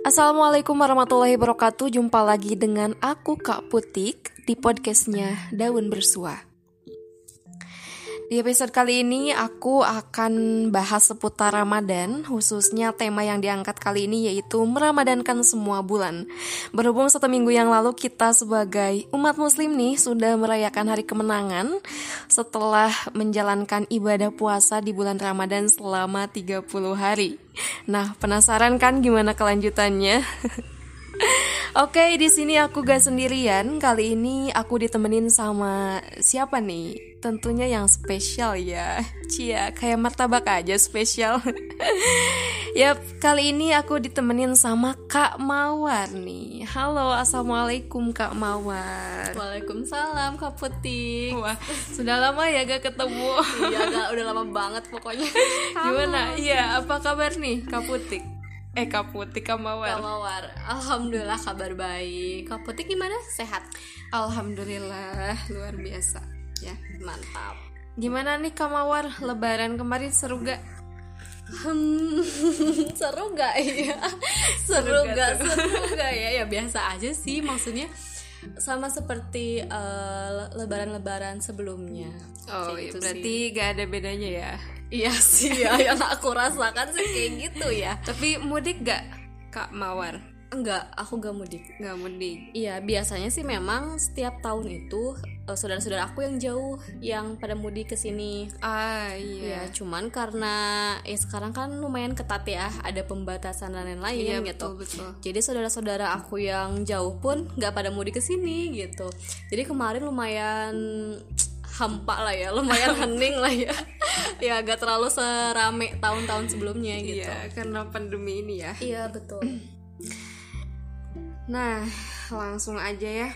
Assalamualaikum warahmatullahi wabarakatuh. Jumpa lagi dengan aku Kak Putik Di podcastnya Daun Bersua di episode kali ini aku akan bahas seputar Ramadan, khususnya tema yang diangkat kali ini yaitu meramadankan semua bulan. Berhubung satu minggu yang lalu kita sebagai umat muslim nih sudah merayakan hari kemenangan setelah menjalankan ibadah puasa di bulan Ramadan selama 30 hari. Nah, penasaran kan gimana kelanjutannya? Oke, di sini aku gak sendirian. Kali ini aku ditemenin sama siapa nih? Tentunya yang spesial ya. Cia, kayak martabak aja spesial. yap, kali ini aku ditemenin sama Kak Mawar nih. Halo, assalamualaikum Kak Mawar. Waalaikumsalam Kak Putih. Wah, sudah lama ya gak ketemu. iya, gak, udah lama banget pokoknya. Gimana? Iya, apa kabar nih Kak Putih? Eh Kak Putih Kak Mawar Kak Mawar Alhamdulillah kabar baik Kak Putih gimana? Sehat? Alhamdulillah Luar biasa Ya mantap Gimana nih Kak Mawar Lebaran kemarin seru gak? Hmm, seru gak ya? Seru, seru gak? Seru gak ya? Ya biasa aja sih maksudnya sama seperti lebaran-lebaran uh, sebelumnya. Oh, gitu berarti sih. gak ada bedanya ya? Iya sih ya, yang aku rasakan sih kayak gitu ya. Tapi mudik gak, Kak Mawar? Enggak, aku gak mudik. Gak mudik. Iya, biasanya sih memang setiap tahun itu uh, saudara-saudara aku yang jauh yang pada mudik ke sini. Ah, iya. Ya, cuman karena ya sekarang kan lumayan ketat ya, ada pembatasan dan lain-lain iya, gitu. Betul, betul. Jadi saudara-saudara aku yang jauh pun nggak pada mudik ke sini gitu. Jadi kemarin lumayan hampa lah ya lumayan hening lah ya ya gak terlalu serame tahun-tahun sebelumnya gitu iya karena pandemi ini ya iya betul nah langsung aja ya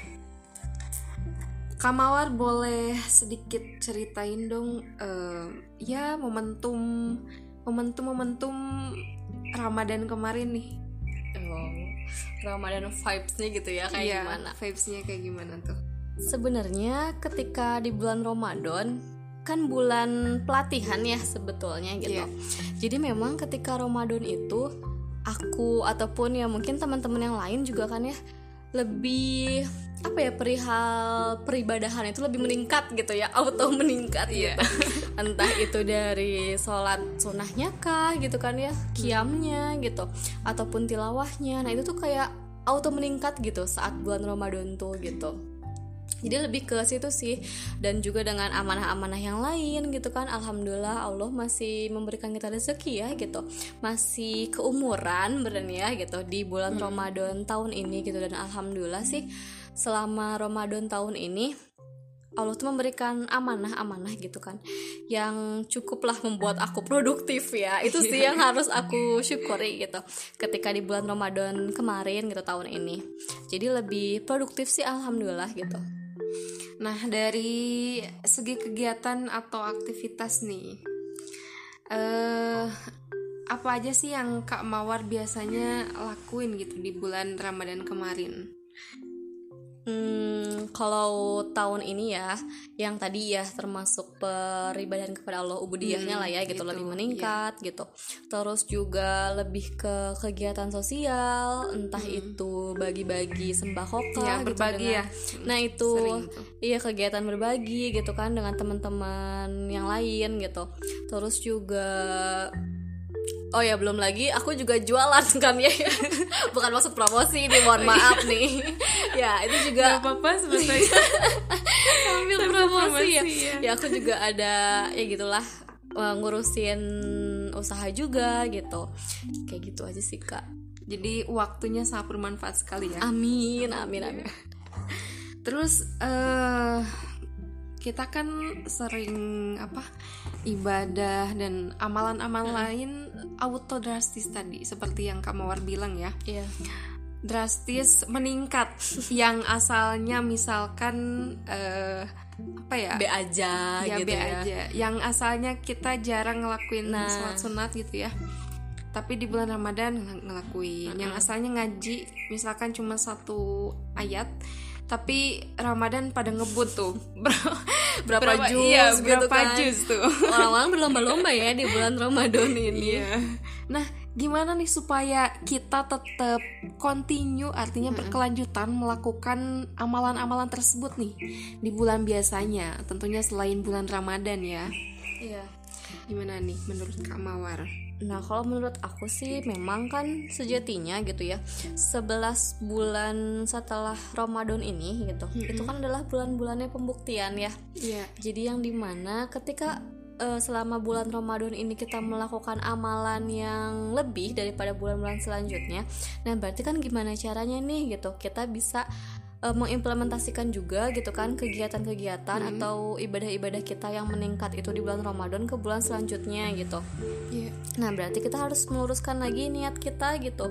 Kamawar boleh sedikit ceritain dong uh, ya momentum momentum momentum Ramadan kemarin nih oh Ramadan vibesnya gitu ya kayak iya, gimana vibesnya kayak gimana tuh sebenarnya ketika di bulan Ramadan kan bulan pelatihan ya sebetulnya gitu. Yeah. Jadi memang ketika Ramadan itu aku ataupun ya mungkin teman-teman yang lain juga kan ya lebih apa ya perihal peribadahan itu lebih meningkat gitu ya auto meningkat yeah. gitu entah itu dari sholat sunnahnya kah gitu kan ya kiamnya gitu ataupun tilawahnya. Nah itu tuh kayak auto meningkat gitu saat bulan Ramadan tuh gitu jadi lebih ke situ sih. Dan juga dengan amanah-amanah yang lain gitu kan. Alhamdulillah Allah masih memberikan kita rezeki ya gitu. Masih keumuran berani ya gitu di bulan hmm. Ramadan tahun ini gitu. Dan alhamdulillah sih selama Ramadan tahun ini Allah tuh memberikan amanah-amanah gitu kan. Yang cukuplah membuat aku produktif ya. Itu sih yang harus aku syukuri gitu. Ketika di bulan Ramadan kemarin gitu tahun ini. Jadi lebih produktif sih alhamdulillah gitu Nah, dari segi kegiatan atau aktivitas nih, eh apa aja sih yang Kak Mawar biasanya lakuin gitu di bulan Ramadan kemarin? Hmm, kalau tahun ini ya, yang tadi ya termasuk peribadahan kepada Allah ubudiyahnya hmm, lah ya gitu, gitu lebih meningkat yeah. gitu. Terus juga lebih ke kegiatan sosial, entah hmm. itu bagi-bagi sembako ya, gitu berbagi dengan, ya. Nah, itu iya kegiatan berbagi gitu kan dengan teman-teman yang lain gitu. Terus juga Oh ya belum lagi aku juga jualan kan ya. Bukan maksud promosi nih mohon oh, iya. maaf nih. Ya itu juga Gak apa-apa sebetulnya sambil promosi, ya. ya. Ya aku juga ada ya gitulah eh, ngurusin usaha juga gitu. Kayak gitu aja sih kak. Jadi waktunya sangat bermanfaat sekali ya. Amin amin amin. Terus uh, kita kan sering apa ibadah dan amalan-amalan hmm. lain auto drastis tadi seperti yang Kamawar bilang ya. Iya. Drastis meningkat yang asalnya misalkan uh, apa ya? B aja ya, gitu B ya. aja. Yang asalnya kita jarang ngelakuin nah. sholat sunat gitu ya tapi di bulan Ramadan ng ngelakuin. Yang asalnya ngaji misalkan cuma satu ayat, tapi Ramadan pada ngebut tuh. Berapa, berapa? jus iya, gitu berapa kan? jus tuh? Orang-orang berlomba-lomba ya di bulan Ramadan ini. Iya. nah gimana nih supaya kita tetap continue artinya berkelanjutan melakukan amalan-amalan tersebut nih di bulan biasanya? Tentunya selain bulan Ramadan ya. Iya. Gimana nih menurut Kak Mawar Nah kalau menurut aku sih memang kan sejatinya gitu ya 11 bulan setelah Ramadan ini gitu Itu kan adalah bulan-bulannya pembuktian ya. Iya. Jadi yang di mana ketika uh, selama bulan Ramadan ini kita melakukan amalan yang lebih daripada bulan-bulan selanjutnya Nah berarti kan gimana caranya nih gitu Kita bisa uh, mengimplementasikan juga gitu kan kegiatan-kegiatan hmm. atau ibadah-ibadah kita yang meningkat itu di bulan Ramadan ke bulan selanjutnya gitu. Yeah. Nah, berarti kita harus meluruskan lagi niat kita gitu.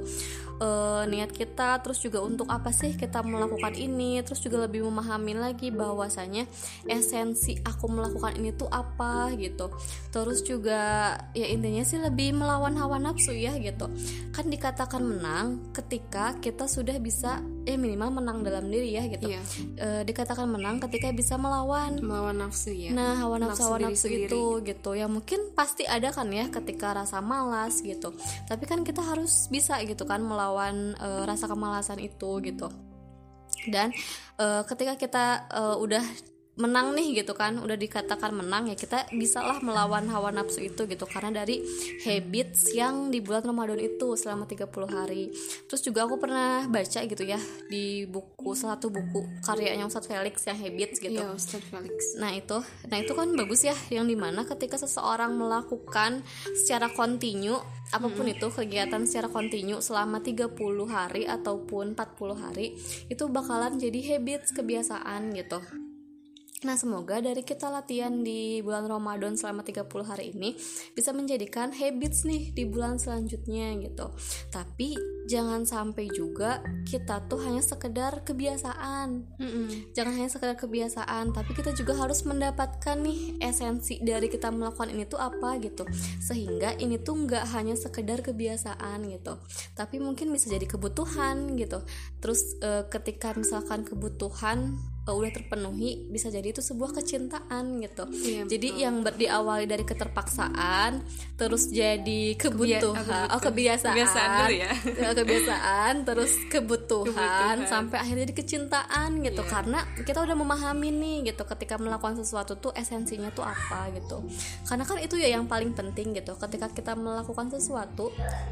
Uh, niat kita terus juga untuk apa sih kita melakukan ini, terus juga lebih memahami lagi bahwasanya esensi aku melakukan ini tuh apa gitu. Terus juga ya intinya sih lebih melawan hawa nafsu ya gitu. Kan dikatakan menang ketika kita sudah bisa eh minimal menang dalam diri ya gitu iya. e, dikatakan menang ketika bisa melawan melawan nafsu ya nah hawa nafsu, nafsu hawa nafsu itu gitu ya mungkin pasti ada kan ya ketika rasa malas gitu tapi kan kita harus bisa gitu kan melawan e, rasa kemalasan itu gitu. Dan e, ketika kita e, udah menang nih gitu kan. Udah dikatakan menang ya kita bisalah melawan hawa nafsu itu gitu. Karena dari habits yang di bulan Ramadan itu selama 30 hari. Terus juga aku pernah baca gitu ya di buku salah satu buku karyanya Ustadz Felix yang habits gitu. Iya, Ustadz Felix. Nah itu nah itu kan bagus ya yang di mana ketika seseorang melakukan secara kontinu apa pun hmm. itu kegiatan secara kontinu selama 30 hari ataupun 40 hari itu bakalan jadi habits kebiasaan gitu Nah, semoga dari kita latihan di bulan Ramadan selama 30 hari ini bisa menjadikan habits nih di bulan selanjutnya gitu. Tapi jangan sampai juga kita tuh hanya sekedar kebiasaan. Mm -mm. Jangan hanya sekedar kebiasaan, tapi kita juga harus mendapatkan nih esensi dari kita melakukan ini tuh apa gitu. Sehingga ini tuh nggak hanya sekedar kebiasaan gitu, tapi mungkin bisa jadi kebutuhan gitu. Terus e, ketika misalkan kebutuhan uh, udah terpenuhi bisa jadi itu sebuah kecintaan gitu. Iya, jadi betul. yang ber, diawali dari keterpaksaan terus jadi kebutuhan oh kebiasaan. Kebiasaan dulu ya. Kebiasaan terus kebutuhan, kebutuhan. sampai akhirnya jadi kecintaan gitu. Yeah. karena kita udah memahami nih gitu ketika melakukan sesuatu tuh esensinya tuh apa gitu. Karena kan itu ya yang paling penting gitu ketika kita melakukan sesuatu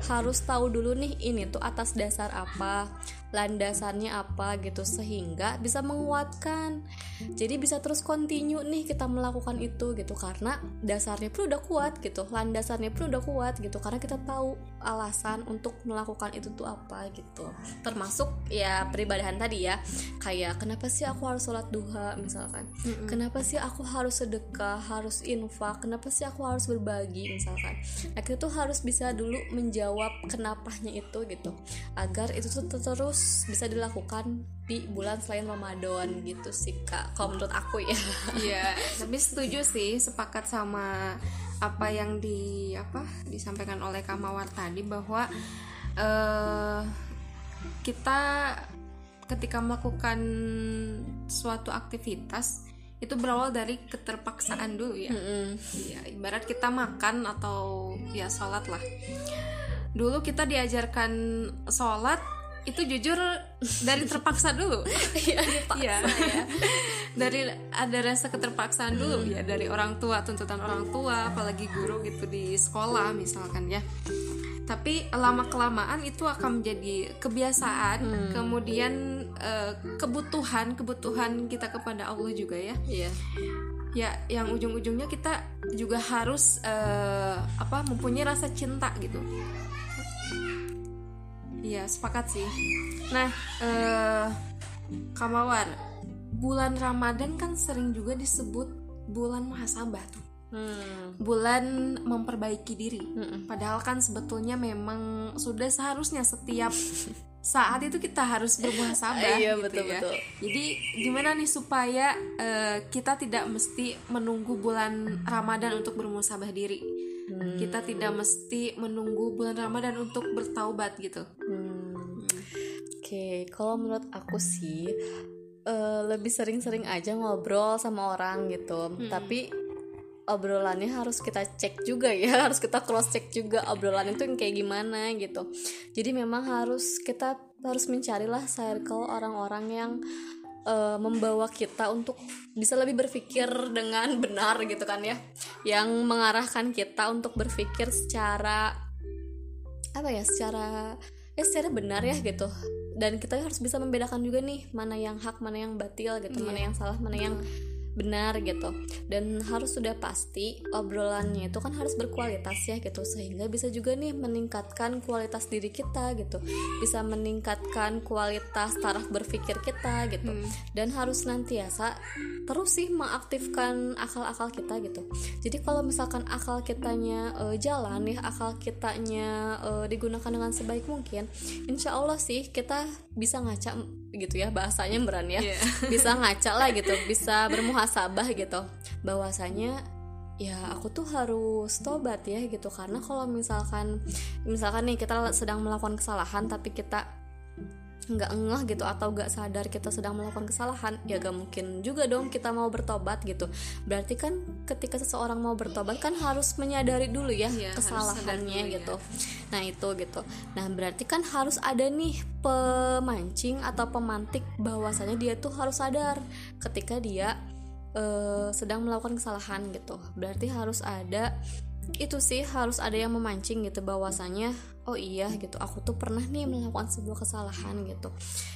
harus tahu dulu nih ini tuh atas dasar apa landasannya apa gitu sehingga bisa menguatkan. Jadi bisa terus continue nih kita melakukan itu gitu karena dasarnya pun udah kuat gitu landasannya pun udah kuat gitu karena kita tahu alasan untuk melakukan itu tuh apa gitu. Termasuk ya peribadahan tadi ya kayak kenapa sih aku harus sholat duha? misalkan. Mm-hmm. kenapa sih aku harus sedekah harus infak? Kenapa sih aku harus berbagi? misalkan. Nah kita tuh harus bisa dulu menjawab kenapanya itu gitu agar itu tuh terus bisa dilakukan di bulan selain Ramadan gitu sih kak kalau menurut aku ya iya tapi setuju sih sepakat sama apa yang di apa disampaikan oleh Kamawar tadi bahwa uh, kita ketika melakukan suatu aktivitas itu berawal dari keterpaksaan dulu ya. Mm -hmm. ya ibarat kita makan atau ya sholat lah dulu kita diajarkan sholat itu jujur dari terpaksa dulu iya ya. ya dari ada rasa keterpaksaan dulu hmm. ya dari orang tua tuntutan orang tua apalagi guru gitu di sekolah misalkan ya tapi lama kelamaan itu akan menjadi kebiasaan hmm. kemudian uh, kebutuhan kebutuhan kita kepada Allah juga ya iya ya yang ujung-ujungnya kita juga harus uh, apa mempunyai rasa cinta gitu Iya sepakat sih. Nah, eh, Kamawar, bulan Ramadan kan sering juga disebut bulan muhasabah tuh. Hmm. Bulan memperbaiki diri. Hmm. Padahal kan sebetulnya memang sudah seharusnya setiap saat itu kita harus bermuhasabah iya, gitu betul, ya. Betul. Jadi gimana nih supaya uh, kita tidak mesti menunggu bulan Ramadan untuk bermuhasabah diri hmm. kita tidak mesti menunggu bulan Ramadan untuk bertaubat gitu hmm. oke okay. kalau menurut aku sih uh, lebih sering-sering aja ngobrol sama orang gitu hmm. tapi obrolannya harus kita cek juga ya harus kita cross check juga obrolan itu yang kayak gimana gitu jadi memang harus kita harus mencarilah circle orang-orang yang uh, membawa kita untuk bisa lebih berpikir dengan benar gitu kan ya. Yang mengarahkan kita untuk berpikir secara apa ya secara ya secara benar ya gitu. Dan kita harus bisa membedakan juga nih mana yang hak mana yang batil gitu yeah. mana yang salah mana yang benar gitu. Dan harus sudah pasti obrolannya itu kan harus berkualitas ya gitu. Sehingga bisa juga nih meningkatkan kualitas diri kita gitu. Bisa meningkatkan kualitas taraf berpikir kita gitu. Hmm. dan harus nantiasa terus sih mengaktifkan akal-akal kita gitu. Jadi kalau misalkan akal kitanya uh, jalan nih akal kitanya uh, digunakan dengan sebaik mungkin insya Allah sih kita bisa ngaca gitu ya bahasanya beran ya. Yeah. bisa ngaca lah gitu. Bisa bermuhasabah gitu. Bahwasanya ya aku tuh harus tobat ya gitu. Karena kalau misalkan misalkan nih kita sedang melakukan kesalahan tapi kita nggak ngeh gitu atau nggak sadar kita sedang melakukan kesalahan ya gak mungkin juga dong kita mau bertobat gitu. Berarti kan ketika seseorang mau bertobat kan harus menyadari dulu ya, ya kesalahannya dulu, gitu. ya. nah itu gitu. Nah berarti kan harus ada nih pemancing atau pemantik bahwasanya dia tuh harus sadar ketika dia uh, sedang melakukan kesalahan gitu. Berarti harus ada itu sih harus ada yang memancing gitu bahwasanya oh iya gitu. Aku tuh pernah nih melakukan sebuah kesalahan gitu.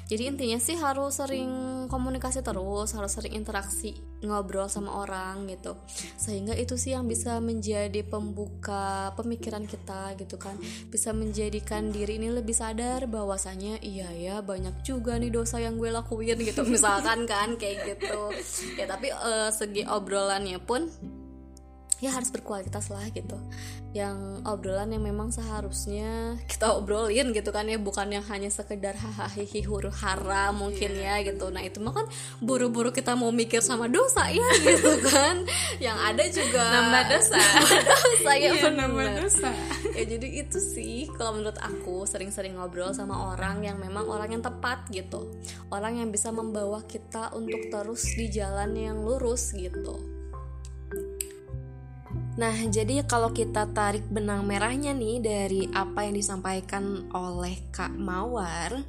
Jadi intinya sih harus sering komunikasi terus harus sering interaksi ngobrol sama orang gitu. Sehingga itu sih yang bisa menjadi pembuka pemikiran kita gitu kan. Bisa menjadikan diri ini lebih sadar bahwasanya iya ya banyak juga nih dosa yang gue lakuin gitu. Misalkan kan kayak gitu. Ya tapi uh, segi obrolannya pun ya harus berkualitas lah gitu. Yang obrolan yang memang seharusnya kita obrolin gitu kan ya bukan yang hanya sekedar hahaha huru hara mungkin yeah. ya gitu. nah itu mah kan buru-buru kita mau mikir sama dosa ya gitu kan. Yang ada juga nambah dosa. dosa ya yeah, nambah dosa. Ya jadi itu sih kalau menurut aku sering-sering ngobrol sama orang yang memang orang yang tepat gitu. Orang yang bisa membawa kita untuk terus di jalan yang lurus gitu Nah, jadi kalau kita tarik benang merahnya nih dari apa yang disampaikan oleh Kak Mawar,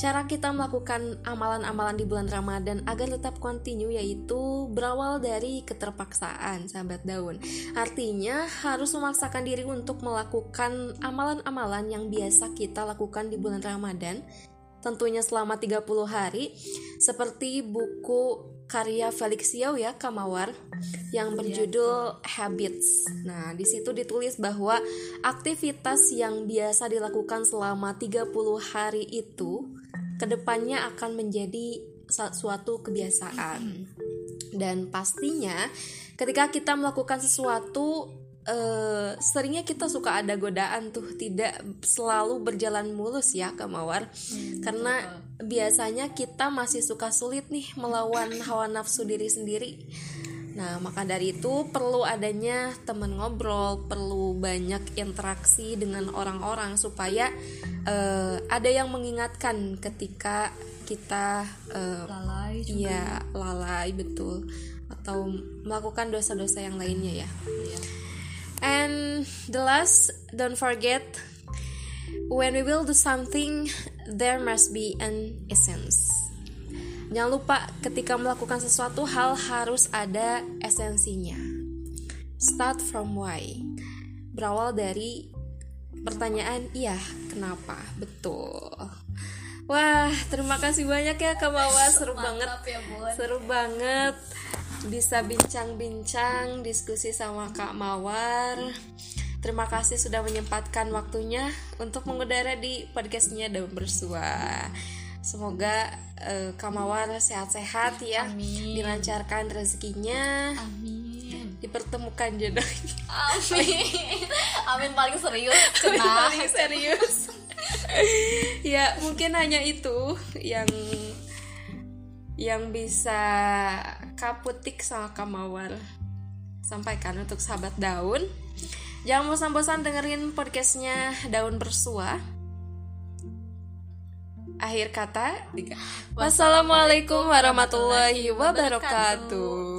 cara kita melakukan amalan-amalan di bulan Ramadan agar tetap kontinu yaitu berawal dari keterpaksaan, sahabat daun. Artinya harus memaksakan diri untuk melakukan amalan-amalan yang biasa kita lakukan di bulan Ramadan tentunya selama 30 hari seperti buku karya Felix Yao ya Kamawar yang berjudul Habits. Nah, di situ ditulis bahwa aktivitas yang biasa dilakukan selama 30 hari itu ke depannya akan menjadi suatu kebiasaan. Dan pastinya ketika kita melakukan sesuatu uh, seringnya kita suka ada godaan tuh tidak selalu berjalan mulus ya ke mawar hmm, karena betul. biasanya kita masih suka sulit nih melawan hawa nafsu diri sendiri nah maka dari itu perlu adanya teman ngobrol perlu banyak interaksi dengan orang-orang supaya uh, ada yang mengingatkan ketika kita uh, lalai juga. ya lalai betul atau melakukan dosa-dosa yang lainnya ya. ya. And the last, don't forget, when we will do something, there must be an essence. Jangan lupa ketika melakukan sesuatu hal harus ada esensinya. Start from why. Berawal dari pertanyaan, iya, kenapa? Betul. Wah, terima kasih banyak ya Kak Mawa, seru banget. Ya, seru banget bisa bincang-bincang diskusi sama Kak Mawar. Terima kasih sudah menyempatkan waktunya untuk mengudara di podcastnya Daun Bersua. Semoga uh, Kak Mawar sehat-sehat ya, Amin. dilancarkan rezekinya. Amin. Dipertemukan jodohnya. Amin. Amin paling serius. paling serius. ya mungkin hanya itu yang yang bisa Kaputik sama Kamawar sampaikan untuk sahabat daun. Jangan bosan-bosan dengerin podcastnya Daun Bersua. Akhir kata, Wassalamualaikum warahmatullahi wabarakatuh.